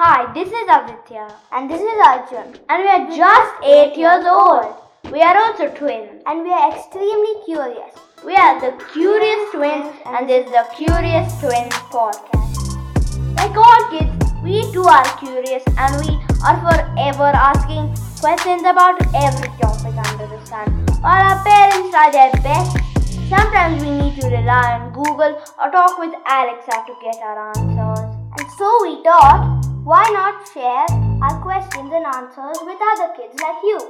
Hi, this is Aditya. And this is Arjun. And we are just 8 years old. We are also twins. And we are extremely curious. We are the Curious Twins, and this is the Curious Twins podcast. Like all kids, we too are curious and we are forever asking questions about every topic under the sun. While our parents try their best, sometimes we need to rely on Google or talk with Alexa to get our answers. So we thought, why not share our questions and answers with other kids like you?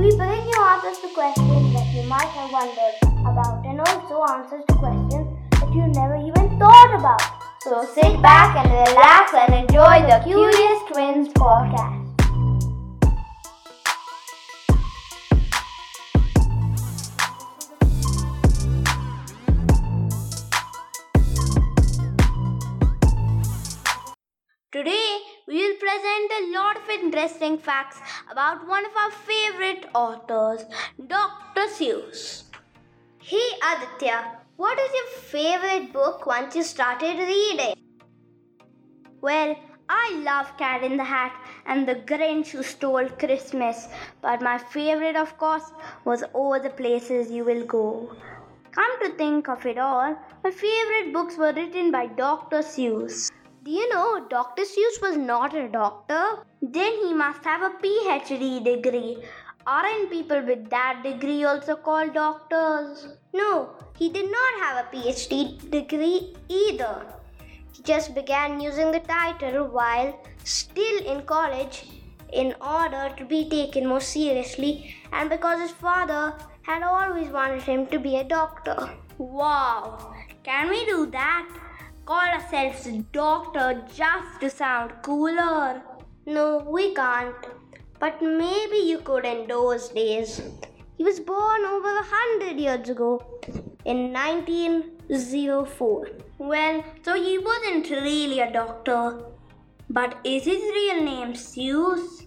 We bring you answers to questions that you might have wondered about and also answers to questions that you never even thought about. So sit back and relax and enjoy the Curious Twins podcast. Interesting facts about one of our favorite authors, Dr. Seuss. Hey Aditya, what is your favorite book once you started reading? Well, I love Cat in the Hat and the Grinch who stole Christmas, but my favorite, of course, was All the Places You Will Go. Come to think of it all, my favorite books were written by Dr. Seuss. Do you know Dr. Seuss was not a doctor? Then he must have a PhD degree. Aren't people with that degree also called doctors? No, he did not have a PhD degree either. He just began using the title while still in college in order to be taken more seriously and because his father had always wanted him to be a doctor. Wow, can we do that? Call ourselves a doctor just to sound cooler. No, we can't. But maybe you could in those days. He was born over a hundred years ago in 1904. Well, so he wasn't really a doctor. But is his real name Seuss?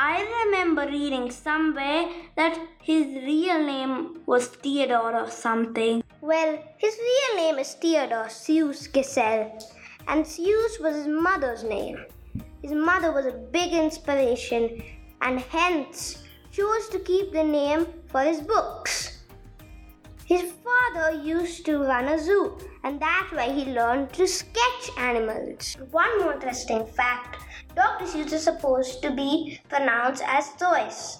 I remember reading somewhere that his real name was Theodore or something. Well, his real name is Theodor Seuss Geisel, and Seuss was his mother's name. His mother was a big inspiration and hence chose to keep the name for his books. His father used to run a zoo, and that's why he learned to sketch animals. One more interesting fact Dr. Seuss is supposed to be pronounced as Seuss,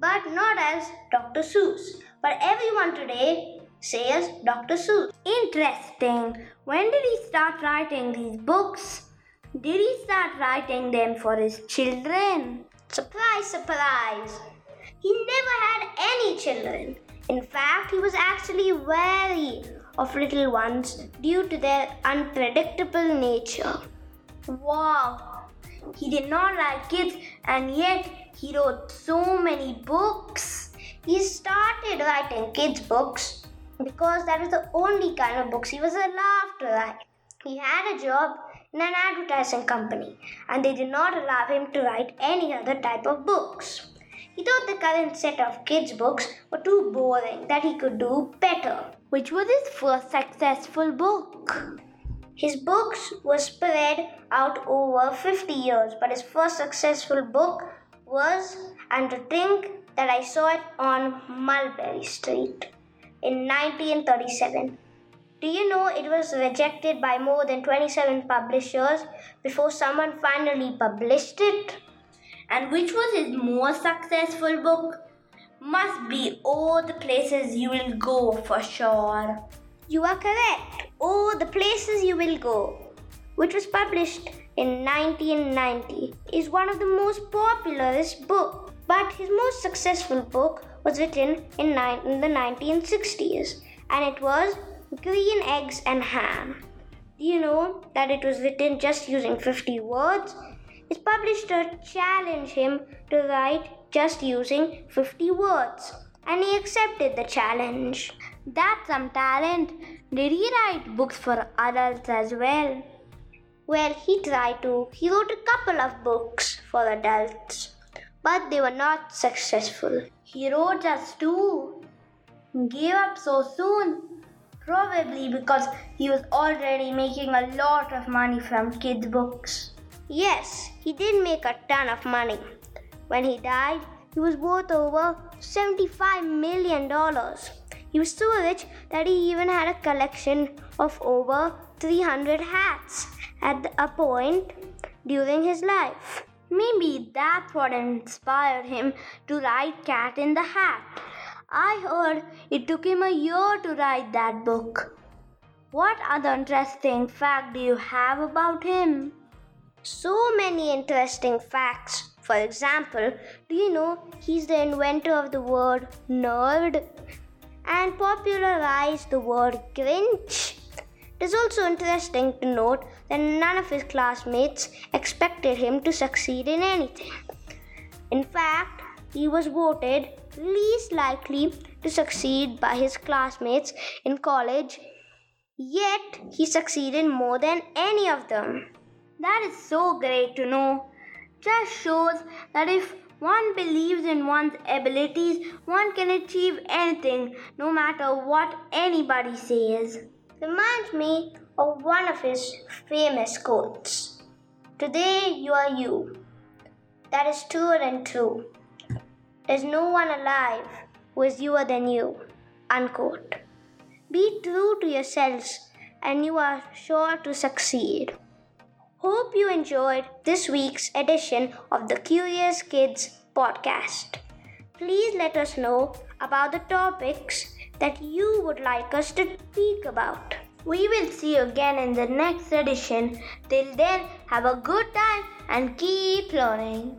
but not as Dr. Seuss. But everyone today says Dr. Seuss. Interesting. When did he start writing these books? Did he start writing them for his children? Surprise, surprise! He never had any children. In fact, he was actually wary of little ones due to their unpredictable nature. Wow! He did not like kids and yet he wrote so many books. He started writing kids' books because that was the only kind of books he was allowed to write. He had a job in an advertising company and they did not allow him to write any other type of books. He thought the current set of kids' books were too boring, that he could do better. Which was his first successful book? His books were spread out over 50 years, but his first successful book was And to Think That I Saw It on Mulberry Street in 1937. Do you know it was rejected by more than 27 publishers before someone finally published it? And which was his most successful book? Must be All the Places You Will Go for sure. You are correct. All the Places You Will Go, which was published in 1990, is one of the most popularest books. But his most successful book was written in, ni- in the 1960s, and it was Green Eggs and Ham. Do you know that it was written just using 50 words? His publisher challenged him to write just using 50 words, and he accepted the challenge. That's some talent. Did he write books for adults as well? Well, he tried to. He wrote a couple of books for adults, but they were not successful. He wrote just two. Gave up so soon. Probably because he was already making a lot of money from kids' books. Yes, he did make a ton of money. When he died, he was worth over $75 million. He was so rich that he even had a collection of over 300 hats at a point during his life. Maybe that's what inspired him to write Cat in the Hat. I heard it took him a year to write that book. What other interesting fact do you have about him? So many interesting facts. For example, do you know he's the inventor of the word nerd and popularized the word Grinch? It is also interesting to note that none of his classmates expected him to succeed in anything. In fact, he was voted least likely to succeed by his classmates in college, yet he succeeded more than any of them. That is so great to know. Just shows that if one believes in one's abilities, one can achieve anything, no matter what anybody says. Reminds me of one of his famous quotes Today you are you. That is truer than true. There's no one alive who is newer than you. Unquote. Be true to yourselves and you are sure to succeed. Hope you enjoyed this week's edition of the Curious Kids podcast. Please let us know about the topics that you would like us to speak about. We will see you again in the next edition. Till then, have a good time and keep learning.